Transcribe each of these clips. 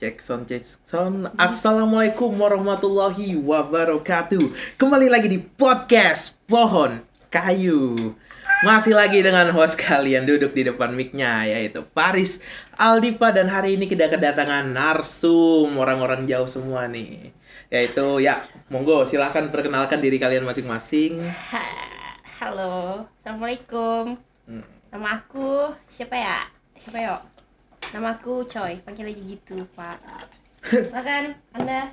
Jackson Jackson Assalamualaikum warahmatullahi wabarakatuh Kembali lagi di podcast Pohon Kayu Masih lagi dengan host kalian duduk di depan mic-nya Yaitu Paris Aldiva Dan hari ini kita kedatangan narsum Orang-orang jauh semua nih Yaitu ya monggo silahkan perkenalkan diri kalian masing-masing Ha- Halo, Assalamualaikum. Hmm. Nama aku siapa ya? Siapa yo? Nama aku Choi, panggil aja gitu, Pak. Silakan, Anda.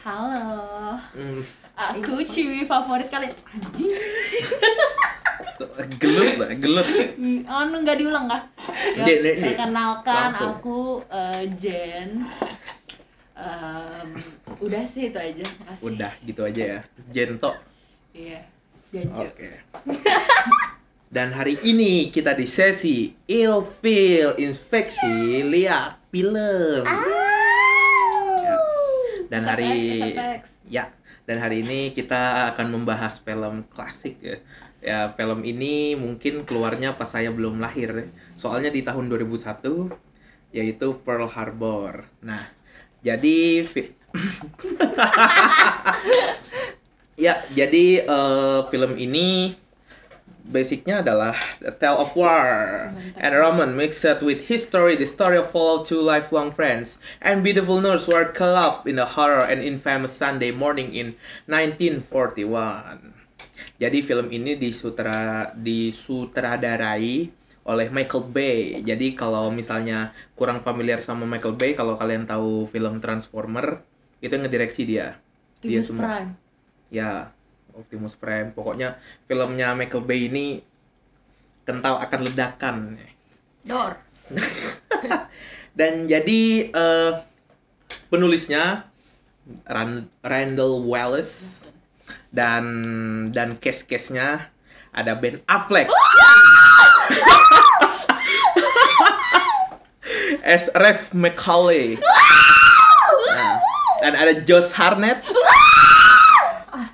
Halo. Hmm, Aku cewek favorit kalian. Anjing. Gelut lah, gelut Anu nggak diulang kah? Ya, dek. perkenalkan Langsung. aku eh, Jen. Em, udah sih itu aja, makasih. Udah gitu aja ya Jento Iya. Janji. Oke. Dan hari ini kita di sesi Ilfil Inspeksi Lihat Film. Ya. Dan hari ya, dan hari ini kita akan membahas film klasik ya. Ya, film ini mungkin keluarnya pas saya belum lahir. ya. Soalnya di tahun 2001 yaitu Pearl Harbor. Nah, jadi Ya, jadi eh, film ini basicnya adalah A Tale of War and Roman mixed with history, the story of follow two lifelong friends and beautiful nurse who are caught up in the horror and infamous Sunday morning in 1941. Jadi film ini disutra disutradarai oleh Michael Bay. Jadi kalau misalnya kurang familiar sama Michael Bay, kalau kalian tahu film Transformer, itu ngedireksi dia. Dia semua Prime. ya Optimus Prime. Pokoknya filmnya Michael Bay ini kental akan ledakan. Dor. dan jadi eh, penulisnya Ran- Randall Wallace dan dan case-case-nya ada Ben Affleck. As Rev McCauley Nah, dan ada Josh Harnett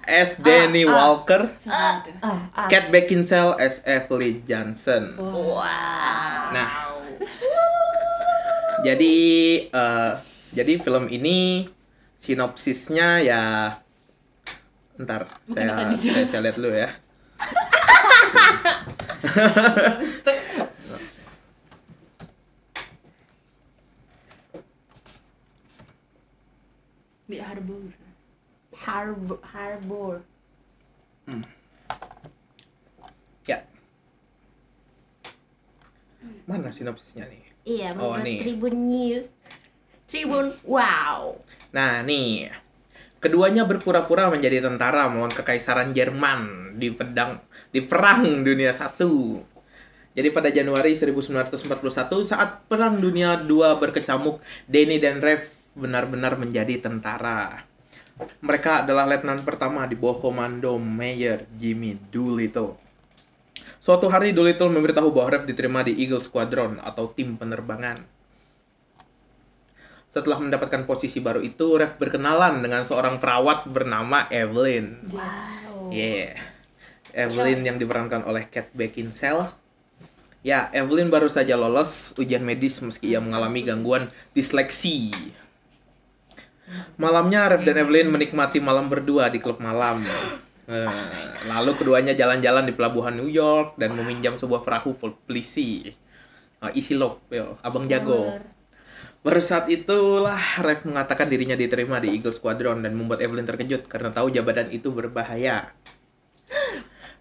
as Danny Walker Sangat ya. ah, ah. Kate Beckinsale as Emily Johnson. Wow. Nah, jadi eh, jadi film ini sinopsisnya ya ntar saya saya, saya lihat dulu ya. Di Harbor. Harbor, harbor. Ya. Mana sinopsisnya nih? Iya, Oh, nih. Tribun News. Tribun, wow. Nah, nih. Keduanya berpura-pura menjadi tentara melawan kekaisaran Jerman di pedang di Perang Dunia Satu. Jadi pada Januari 1941 saat Perang Dunia II berkecamuk, Denny dan Rev benar-benar menjadi tentara. Mereka adalah letnan pertama di bawah komando Mayor Jimmy Doolittle. Suatu hari Doolittle memberitahu bahwa Rev diterima di Eagle Squadron atau tim penerbangan. Setelah mendapatkan posisi baru itu, Rev berkenalan dengan seorang perawat bernama Evelyn. Wow. Yeah. Evelyn yang diperankan oleh Kate Beckinsale. Ya, Evelyn baru saja lolos ujian medis meski ia mengalami gangguan disleksi. Malamnya, Rev dan Evelyn menikmati malam berdua di klub malam. Eh, lalu keduanya jalan-jalan di pelabuhan New York dan meminjam sebuah perahu polisi. Uh, isi yo, abang jago. Baru saat itulah Rev mengatakan dirinya diterima di Eagle Squadron dan membuat Evelyn terkejut karena tahu jabatan itu berbahaya.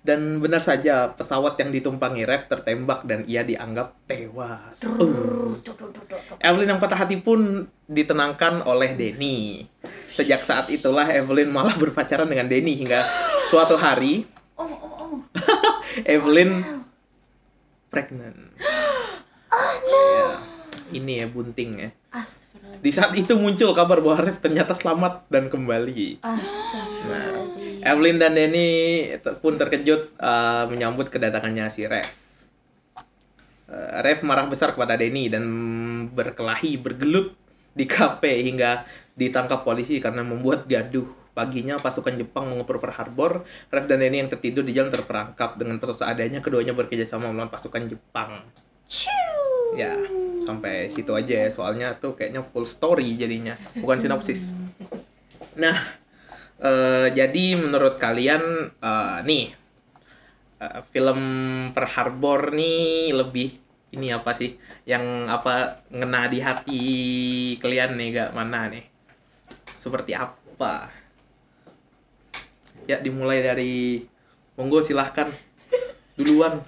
Dan benar saja, pesawat yang ditumpangi Rev tertembak dan ia dianggap tewas. Uh. Evelyn yang patah hati pun ditenangkan oleh Denny. Sejak saat itulah Evelyn malah berpacaran dengan Denny hingga suatu hari Oh, oh, oh. Evelyn pregnant. Ya, ini ya bunting ya. Di saat itu muncul kabar bahwa Rev ternyata selamat dan kembali. Astagfirullahaladzim. Evelyn dan Denny pun terkejut uh, menyambut kedatangannya si Rev. Uh, Rev marah besar kepada Denny dan berkelahi bergelut di kafe hingga ditangkap polisi karena membuat gaduh. Paginya pasukan Jepang mengepur Pearl Harbor. Rev dan Denny yang tertidur di jalan terperangkap dengan pesawat seadanya. Keduanya bekerja sama melawan pasukan Jepang. Ya, sampai situ aja ya. Soalnya tuh kayaknya full story jadinya bukan sinopsis. Nah eh, jadi menurut kalian eh, nih eh, film Per Harbor nih lebih ini apa sih? Yang apa ngena di hati kalian nih gak? Mana nih? Seperti apa? Ya dimulai dari monggo silahkan. Duluan.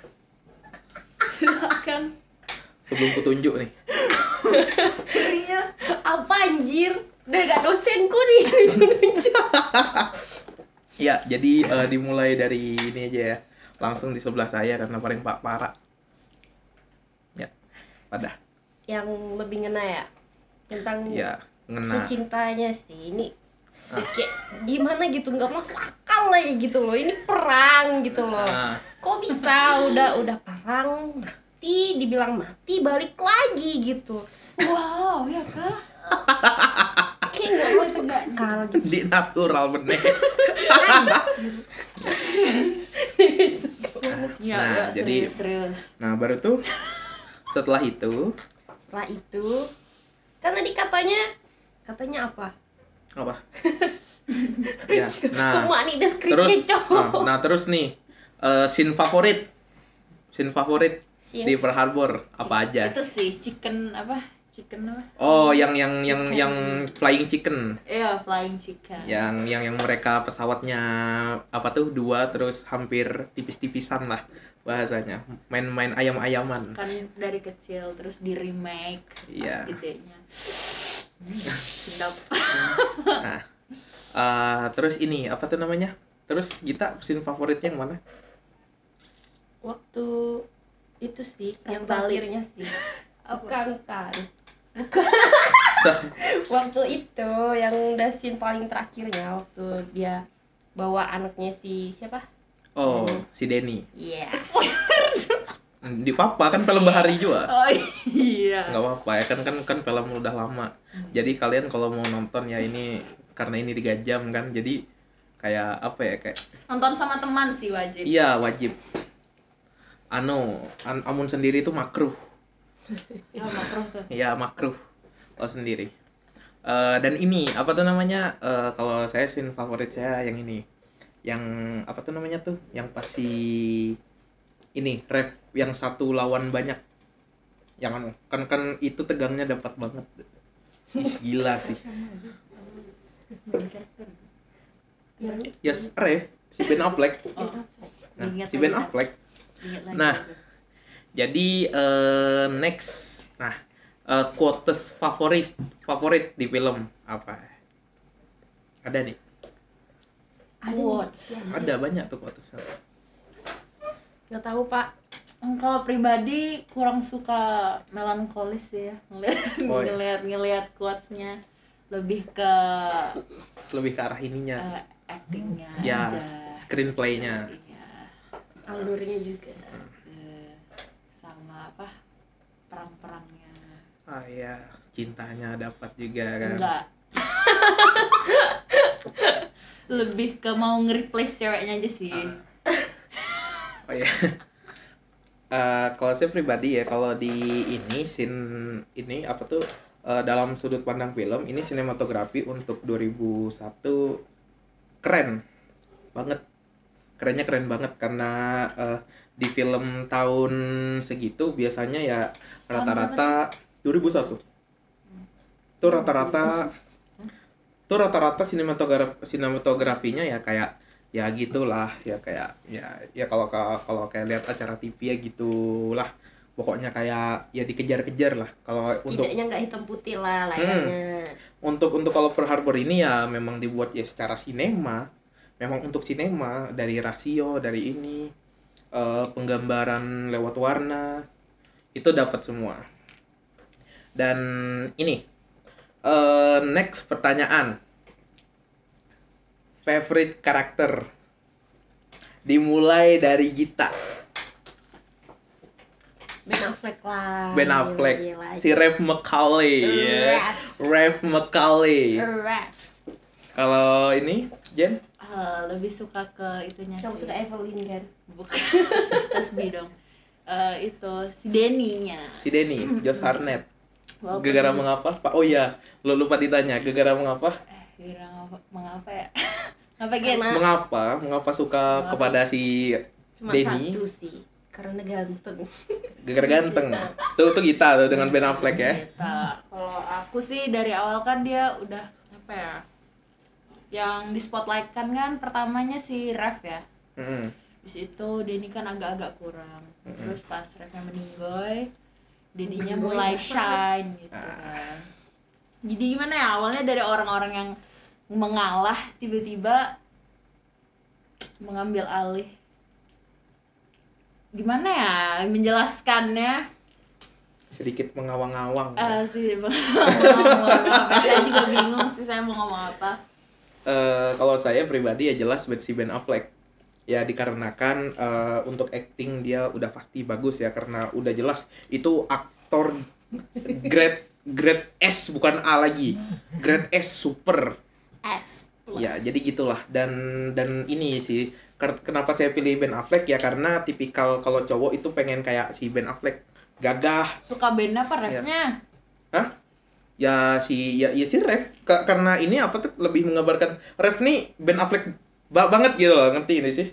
Silakan sebelum kutunjuk nih Iya, apa anjir? Udah ada dosenku nih nunjuk-nunjuk. Ya, jadi eh, dimulai dari ini aja ya. Langsung di sebelah saya karena paling pak parah. Ya, pada. Yang lebih ngena ya tentang Ya, ngena. secintanya sih ini kayak gimana gitu nggak masuk akal lah ya gitu loh ini perang gitu loh Nah, kok bisa udah udah perang mati dibilang mati balik lagi gitu wow ya kah kayak nggak masuk akal gitu di natural bener. ya, Nah, jadi- serius, serius. Nah, baru tuh setelah itu setelah itu karena dikatanya katanya apa apa? ya, nah. Kumak nih deskripsinya Terus cowok nah, nah, terus nih eh, scene favorit. Scene favorit Scene- di Pearl Harbor apa aja? itu sih chicken apa? Chicken apa? Oh, yang yang yang Chicken. yang flying chicken. iya flying chicken. Yang yang yang mereka pesawatnya apa tuh dua terus hampir tipis-tipisan lah bahasanya. Main-main ayam-ayaman. Kan dari kecil terus di remake Iya. pas gedenya. Sedap. Nah eh, terus ini apa tuh namanya? Terus kita scene favoritnya yang mana? Waktu itu sih yang terakhirnya sih. Bukan kan Se- waktu itu yang udah scene paling terakhirnya waktu dia bawa anaknya si siapa? Oh si Denny. Iya. Di papa kan film bahari juga. Oh iya. Nggak apa-apa ya kan kan kan film udah lama. Jadi kalian kalau mau nonton ya ini karena ini tiga jam kan jadi kayak apa ya kayak nonton sama teman sih wajib. Iya wajib. Anu, an amun sendiri itu makruh. ya makruh Iya makruh kalau sendiri. Eh, dan ini apa tuh namanya? Eh, kalau saya scene favorit saya yang ini, yang apa tuh namanya tuh? Yang pasti ini ref yang satu lawan banyak. Yang anu kan kan itu tegangnya dapat banget. Ih, gila sih. Yes, ref si Ben Affleck. oh Nah, si Ben. Affleck Nah. Jadi eh, next, nah eh, quotes favorit favorit di film apa? Ada nih, ada Quotes. nih. ada banyak tuh quotes. nggak tahu pak Hmm, kalau pribadi kurang suka melankolis ya ngeliat iya. ngeliat ngeliat quotesnya lebih ke Lebih ke arah ininya, eh, actingnya ya aja screenplaynya. Iya. alurnya juga Eh, sama apa perang-perangnya Ah ya, cintanya dapat juga kan. enggak lebih ke mau nge-replace ceweknya aja sih Ah. Oh ya. Eh, kalau saya pribadi ya, kalau di ini scene ini apa tuh eh, dalam sudut pandang film ini sinematografi untuk 2001 keren banget. Kerennya keren banget karena eh, di film tahun segitu biasanya ya rata-rata 2001. Itu rata-rata tuh rata-rata sinematogra sinematografinya ya kayak ya gitulah ya kayak ya ya kalau ka- kalau kayak lihat acara TV ya gitulah. Pokoknya kayak ya dikejar-kejar lah. Kalau untuk setidaknya nggak hitam putih lah layarnya untuk untuk kalau Pearl Harbor ini ya memang dibuat ya secara sinema memang untuk sinema dari rasio dari ini eh, penggambaran lewat warna itu dapat semua. Dan ini eh, next pertanyaan. Favorite karakter? Dimulai dari Gita. Ben Affleck lah. Ben Affleck. Gila, si Rev McCauley ya. Rev McCauley kalau ini Jen Eh, lebih suka ke itunya kamu sih suka Evelyn kan bukan Tasbih dong eh, itu si Denny-nya. Si Denny, Josh Harnett. Walaupun- Gegara mengapa? Pak, oh iya, lo lupa ditanya. Gegara mengapa? Eh, Gegara mengapa, mengapa ya? Ngapa gitu? Mengapa? Mengapa suka Mengapa? kepada si cuma Denny? satu sih karena ganteng Gegara ganteng. Tuh, tuh kita tuh dengan Ben Affleck ya. Kita. Kalau aku sih dari awal kan dia udah apa ya? Yang di spotlight kan kan pertamanya si Ref ya. Mm-mm. Habis itu Denny kan agak-agak kurang. Terus pas Refnya meninggoy, Denny-nya mulai shine gitu Ah. kan. Jadi gimana ya awalnya dari orang-orang yang mengalah tiba-tiba mengambil alih. Gimana ya menjelaskannya? Sedikit mengawang-awang. Eh sih bang, apa saya juga bingung sih saya mau ngomong apa. Eh, kalau saya pribadi ya jelas si Ben Affleck ya dikarenakan eh, untuk acting dia udah pasti bagus ya karena udah jelas itu aktor grade grade S bukan A lagi grade S super S plus. ya jadi gitulah dan dan ini sih kenapa saya pilih Ben Affleck ya karena tipikal kalau cowok itu pengen kayak si Ben Affleck gagah Suka band apa refnya? Hah? Ya si ya, ya si Ref Ka- karena ini apa tuh lebih menggambarkan Ref nih Ben Affleck ba- banget gitu loh, ngerti ini sih?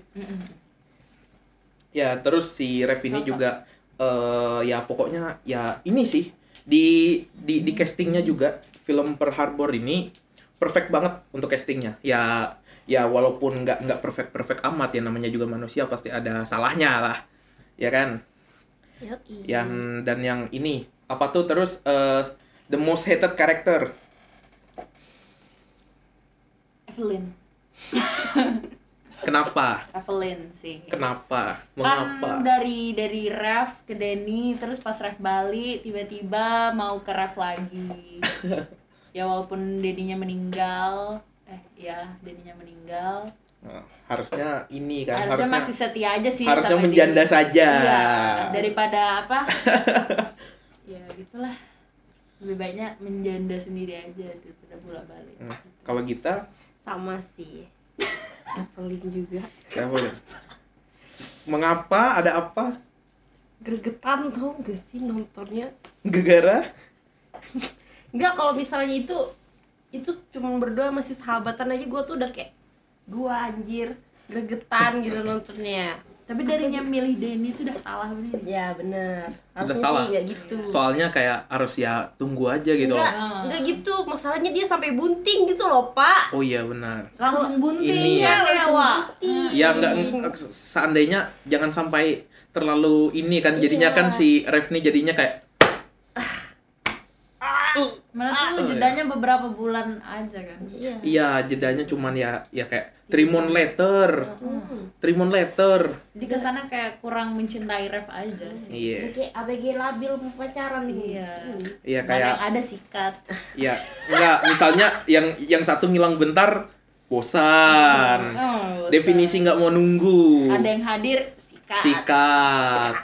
Ya, terus si Ref ini juga eh ya pokoknya ya ini sih di di di castingnya juga film Pearl Harbor ini perfect banget untuk castingnya. Ya ya walaupun nggak nggak perfect perfect amat ya namanya juga manusia pasti ada salahnya lah. Ya kan? Yoi. yang dan yang ini apa tuh terus eh, the most hated character. Evelyn, kenapa? Evelyn sih. kenapa? Kan mengapa? dari dari ref ke Denny terus pas ref balik tiba-tiba mau ke ref lagi. Ya walaupun Denny-nya meninggal. Eh ya Denny-nya meninggal. Nah, harusnya ini kan harusnya, harusnya masih setia aja sih harusnya menjanda Denny. saja. Iya daripada apa? Ya gitulah lebih baiknya menjanda sendiri aja daripada bolak balik Hmm, kalau kita? Sama sih. Evelyn juga. Ya boleh mengapa? Ada apa? Gregetan tau gak sih nontonnya? Gegara? Enggak kalau misalnya itu itu cuma berdua masih sahabatan aja. Gue tuh udah kayak gua anjir gregetan gitu nontonnya tapi darinya milih Denny itu udah salah bener ya bener harusnya salah. sih gitu soalnya kayak harus ya tunggu aja gitu enggak loh. enggak gitu masalahnya dia sampai bunting gitu loh pak oh iya benar langsung bunting Ini ya. ya bunting. ya enggak seandainya jangan sampai terlalu ini kan jadinya Iya. kan si Ref nih jadinya kayak Mana Oh, tuh iya. jedanya beberapa bulan aja kan. iya Iya, jedanya cuman ya ya kayak trimon letter. Hmm. Trimon letter. Jadi ke sana kayak kurang mencintai ref aja sih. Iya. Ini kayak ABG labil mau pacaran Iya. Hmm. Iya Dan kayak yang ada sikat. ya enggak misalnya yang yang satu ngilang bentar bosan. Oh, Definisi nggak mau nunggu. Ada yang hadir sikat. Sikat.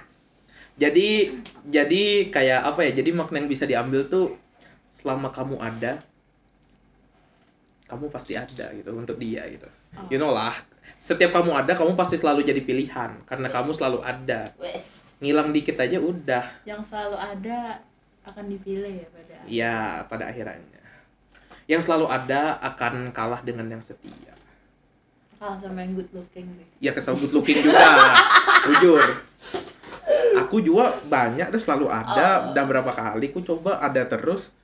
Jadi jadi kayak apa ya? Jadi makna yang bisa diambil tuh selama kamu ada kamu pasti ada gitu untuk dia gitu. Oh. You know lah. Setiap kamu ada, kamu pasti selalu jadi pilihan karena Yes. kamu selalu ada. Wes. Ngilang dikit aja udah. Yang selalu ada akan dipilih ya pada. Ya, pada akhirnya. Yang selalu ada akan kalah dengan yang setia. Kalah sama yang good looking sih. Ya kesal good looking juga. Jujur. Aku juga banyak deh selalu ada. Oh. Udah berapa kali ku coba ada terus.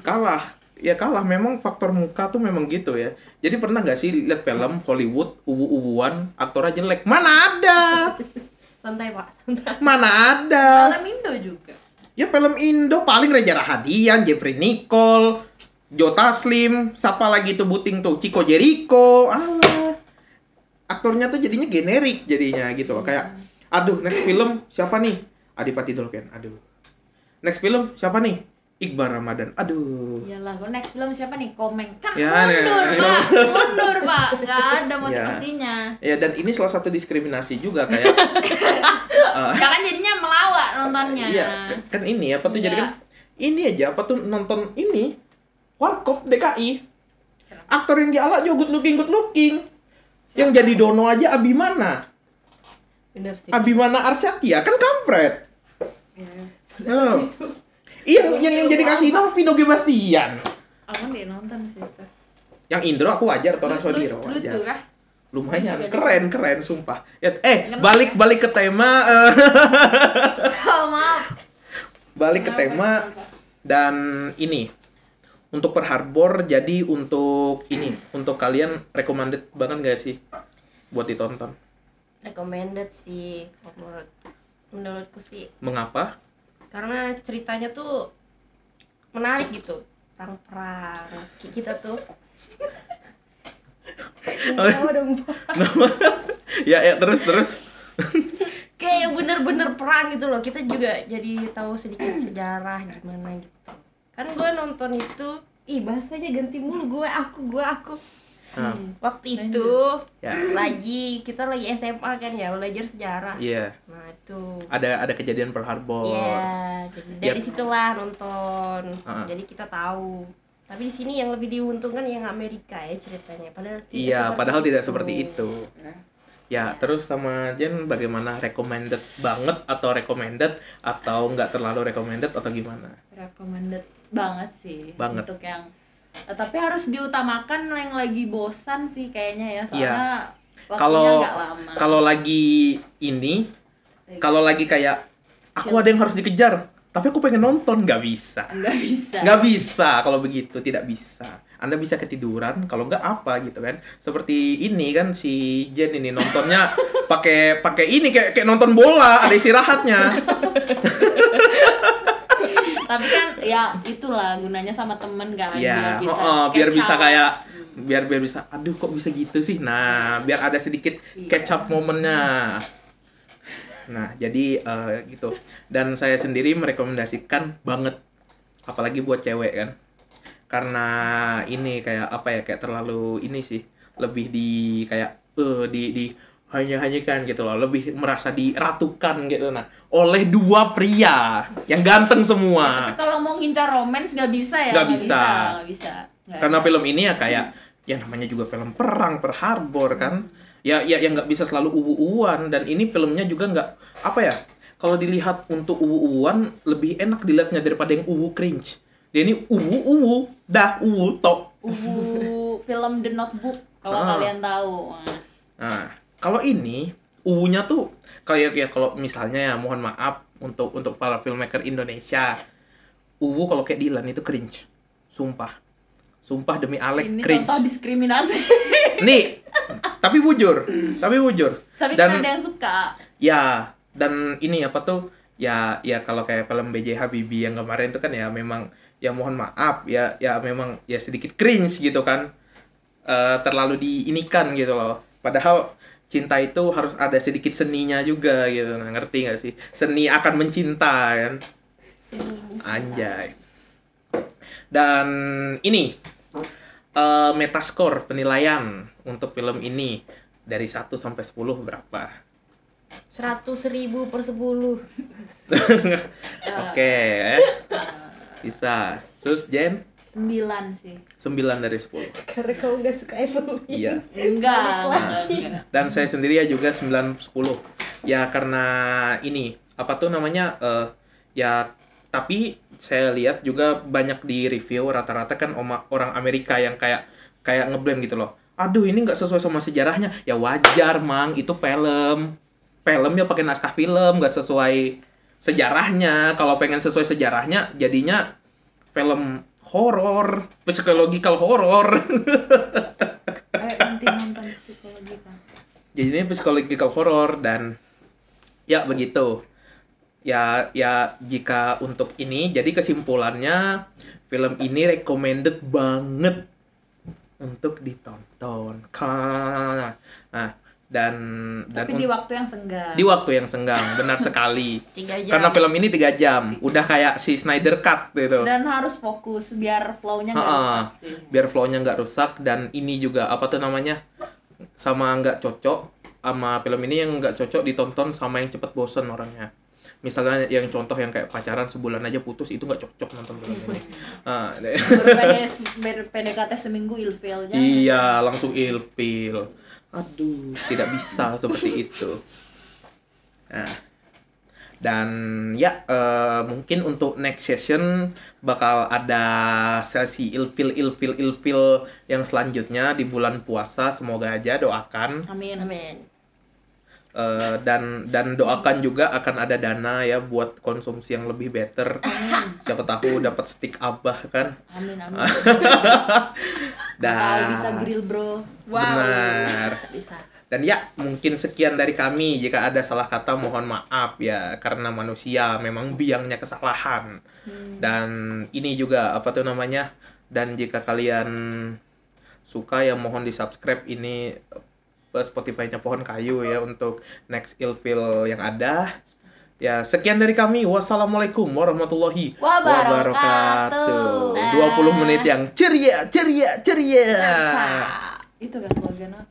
Kalah. Ya kalah. Memang faktor muka tuh memang gitu ya. Jadi pernah nggak sih lihat film Hollywood uwu-uwuan aktornya jelek? Mana ada? Santai pak, santai. Mana ada? Film Indo juga. Ya film Indo paling Reza Rahadian, Jeffrey Nicole, Joe Taslim, siapa lagi tuh buting tuh, Chico Jericho, alah. Aktornya tuh jadinya generik jadinya gitu loh. Kayak, aduh next film siapa nih? Adipati Dolken, aduh. Next film siapa nih? Iqbal Ramadan, aduh. Iyalah, kalau next film siapa nih? Komeng. Kan Ya, mundur, nih. Pak. Mundur, Pak. Nggak ada motivasinya. Ya dan ini salah satu diskriminasi juga kayak eh, Jangan jadinya melawak nontonnya. Iya, kan- kan ini apa tuh jadi Iya. kan ini aja apa tuh nonton ini Warkop DKI. Aktor yang dialak juga good looking good looking. Yang jadi Dono aja Abimana. bener sih Abimana Arsyatia kan kampret. Iya. Oh. Iya, yang, yang jadi kasino Vino G. Bastian. Aku deh nonton sih itu. Yang Indro aku wajar, Tora Sodiro Lucu wajar. kah? Lumayan, Lucu. keren, keren, sumpah. Ya, eh, balik balik ke tema, eh, Oh, maaf. balik ke tema dan ini untuk per harbor jadi untuk ini untuk kalian recommended banget gak sih buat ditonton recommended sih menurutku sih mengapa karena ceritanya tuh menarik gitu. Perang-perang Kayak kita tuh. Dong, Pak? ya ya terus terus. Kayak bener-bener perang gitu loh. Kita juga jadi tahu sedikit sejarah gimana gitu. Kan gue nonton itu ih bahasanya ganti mulu. Gue aku gue aku Nah, waktu itu Ya. lagi kita lagi SMA kan ya belajar sejarah iya nah itu ada ada kejadian per harbor Iya, jadi dari Yap. situlah nonton. Ah. Jadi kita tahu. Tapi di sini yang lebih diuntungkan yang Amerika ya ceritanya. Padahal tidak iya seperti padahal tidak itu. seperti itu ya terus sama Jen bagaimana recommended banget atau recommended atau nggak terlalu recommended atau gimana recommended banget sih Banget. untuk yang tapi harus diutamakan yang lagi bosan sih kayaknya ya soalnya waktunya Kalau- kalau lagi ini kalau lagi kayak aku ada yang harus dikejar tapi aku pengen nonton. Nggak bisa. Nggak bisa. Nggak bisa kalau begitu tidak bisa. Anda bisa ketiduran kalau nggak apa gitu kan. Seperti ini kan si Jen ini nontonnya pakai pakai ini kayak kayak nonton bola ada istirahatnya tapi kan ya itulah gunanya sama temen kan Iya, biar bisa, oh, oh, biar bisa kayak biar biar bisa aduh kok bisa gitu sih? Nah biar ada sedikit Iya. catch up momennya. Nah jadi eh, gitu. Dan saya sendiri merekomendasikan banget apalagi buat cewek kan. Karena ini kayak apa ya kayak terlalu ini sih lebih di kayak eh di di hanya hanya kan gitu loh lebih merasa diratukan gitu. Nah oleh dua pria yang ganteng semua. Tapi kalau mau ngincar romance nggak bisa ya Nggak bisa. nggak bisa. Karena film ini ya kayak ya namanya juga film perang per harbor kan? Ya ya yang nggak bisa selalu uwu-uwan dan ini filmnya juga nggak apa ya kalau dilihat untuk uwu-uwan lebih enak dilihatnya daripada yang uwu cringe. Dia ini uwu-uwu dah uwu tok. Uwu film The Notebook kalau Ah. kalian tahu kalau ini uwunya tuh kayak ya kalau misalnya ya mohon maaf untuk untuk para filmmaker Indonesia. Uwu kalau kayak Dilan itu cringe. Sumpah. Sumpah demi Alek ini cringe. contoh diskriminasi. Nih tapi bujur tapi bujur. Tapi Dan- ada yang suka. Ya dan ini apa tuh? Ya ya kalau kayak film BJ Habibie yang kemarin itu kan ya memang ya mohon maaf ya ya memang ya sedikit cringe gitu kan. Eh, terlalu diinikan gitu loh. Padahal cinta itu harus ada sedikit seninya juga gitu nah ngerti nggak sih seni akan mencinta kan Seni. Anjay. Dan ini eh metascore penilaian untuk film ini dari 1 sampai 10 berapa? Seratus ribu per sepuluh. Oke, eh. Bisa. Terus Jen sembilan sih 9 dari 10. Karena kamu gak suka Evelyn. Iya. enggak enggak, enggak. Dan saya sendiri ya juga 9 10. Ya karena ini apa tuh namanya eh ya tapi saya lihat juga banyak di review rata-rata kan oma- orang Amerika yang kayak kayak ngeblame gitu loh. Aduh ini nggak sesuai sama sejarahnya. Ya wajar mang itu film. Film ya pakai naskah film nggak sesuai sejarahnya. Kalau pengen sesuai sejarahnya jadinya film horor, psychological horror. eh nanti nonton psikologi kan jadinya psychological horror dan ya begitu. Ya ya jika untuk ini jadi kesimpulannya film ini recommended banget untuk ditonton. Nah dan dan tapi un- di waktu yang senggang. Di waktu yang senggang benar sekali. Jam. karena film ini tiga jam. Udah kayak si Snyder Cut gitu. Dan harus fokus biar flow-nya nggak rusak sih. Biar flow-nya nggak rusak. Dan ini juga apa tuh namanya sama nggak cocok sama film ini yang nggak cocok ditonton sama yang cepet bosen orangnya. Misalnya yang contoh yang kayak pacaran sebulan aja putus itu nggak cocok nonton film ini. Ah, deh. Ber- PDKT seminggu ilfil jangan. iya langsung ilpil aduh tidak bisa seperti itu Nah, dan ya eh, mungkin untuk next session bakal ada sesi ilfil ilfil ilfil yang selanjutnya di bulan puasa semoga aja doakan Amin. Amin. Eh, dan dan doakan juga akan ada dana ya buat konsumsi yang lebih better siapa tahu dapat stick abah kan Amin amin. dan bisa grill bro. Wow. benar Bisa bisa. Dan ya, mungkin sekian dari kami. Jika ada salah kata, mohon maaf ya, karena manusia memang biangnya kesalahan. Dan ini juga apa tuh namanya? Dan jika kalian suka ya mohon di subscribe ini eh, Spotify-nya Pohon Kayu ya untuk next ilfil yang ada. Ya, sekian dari kami. Wassalamualaikum warahmatullahi Wabarakatuh. wabarakatuh. 20 menit yang ceria, ceria, ceria. Itu kan slogan apa?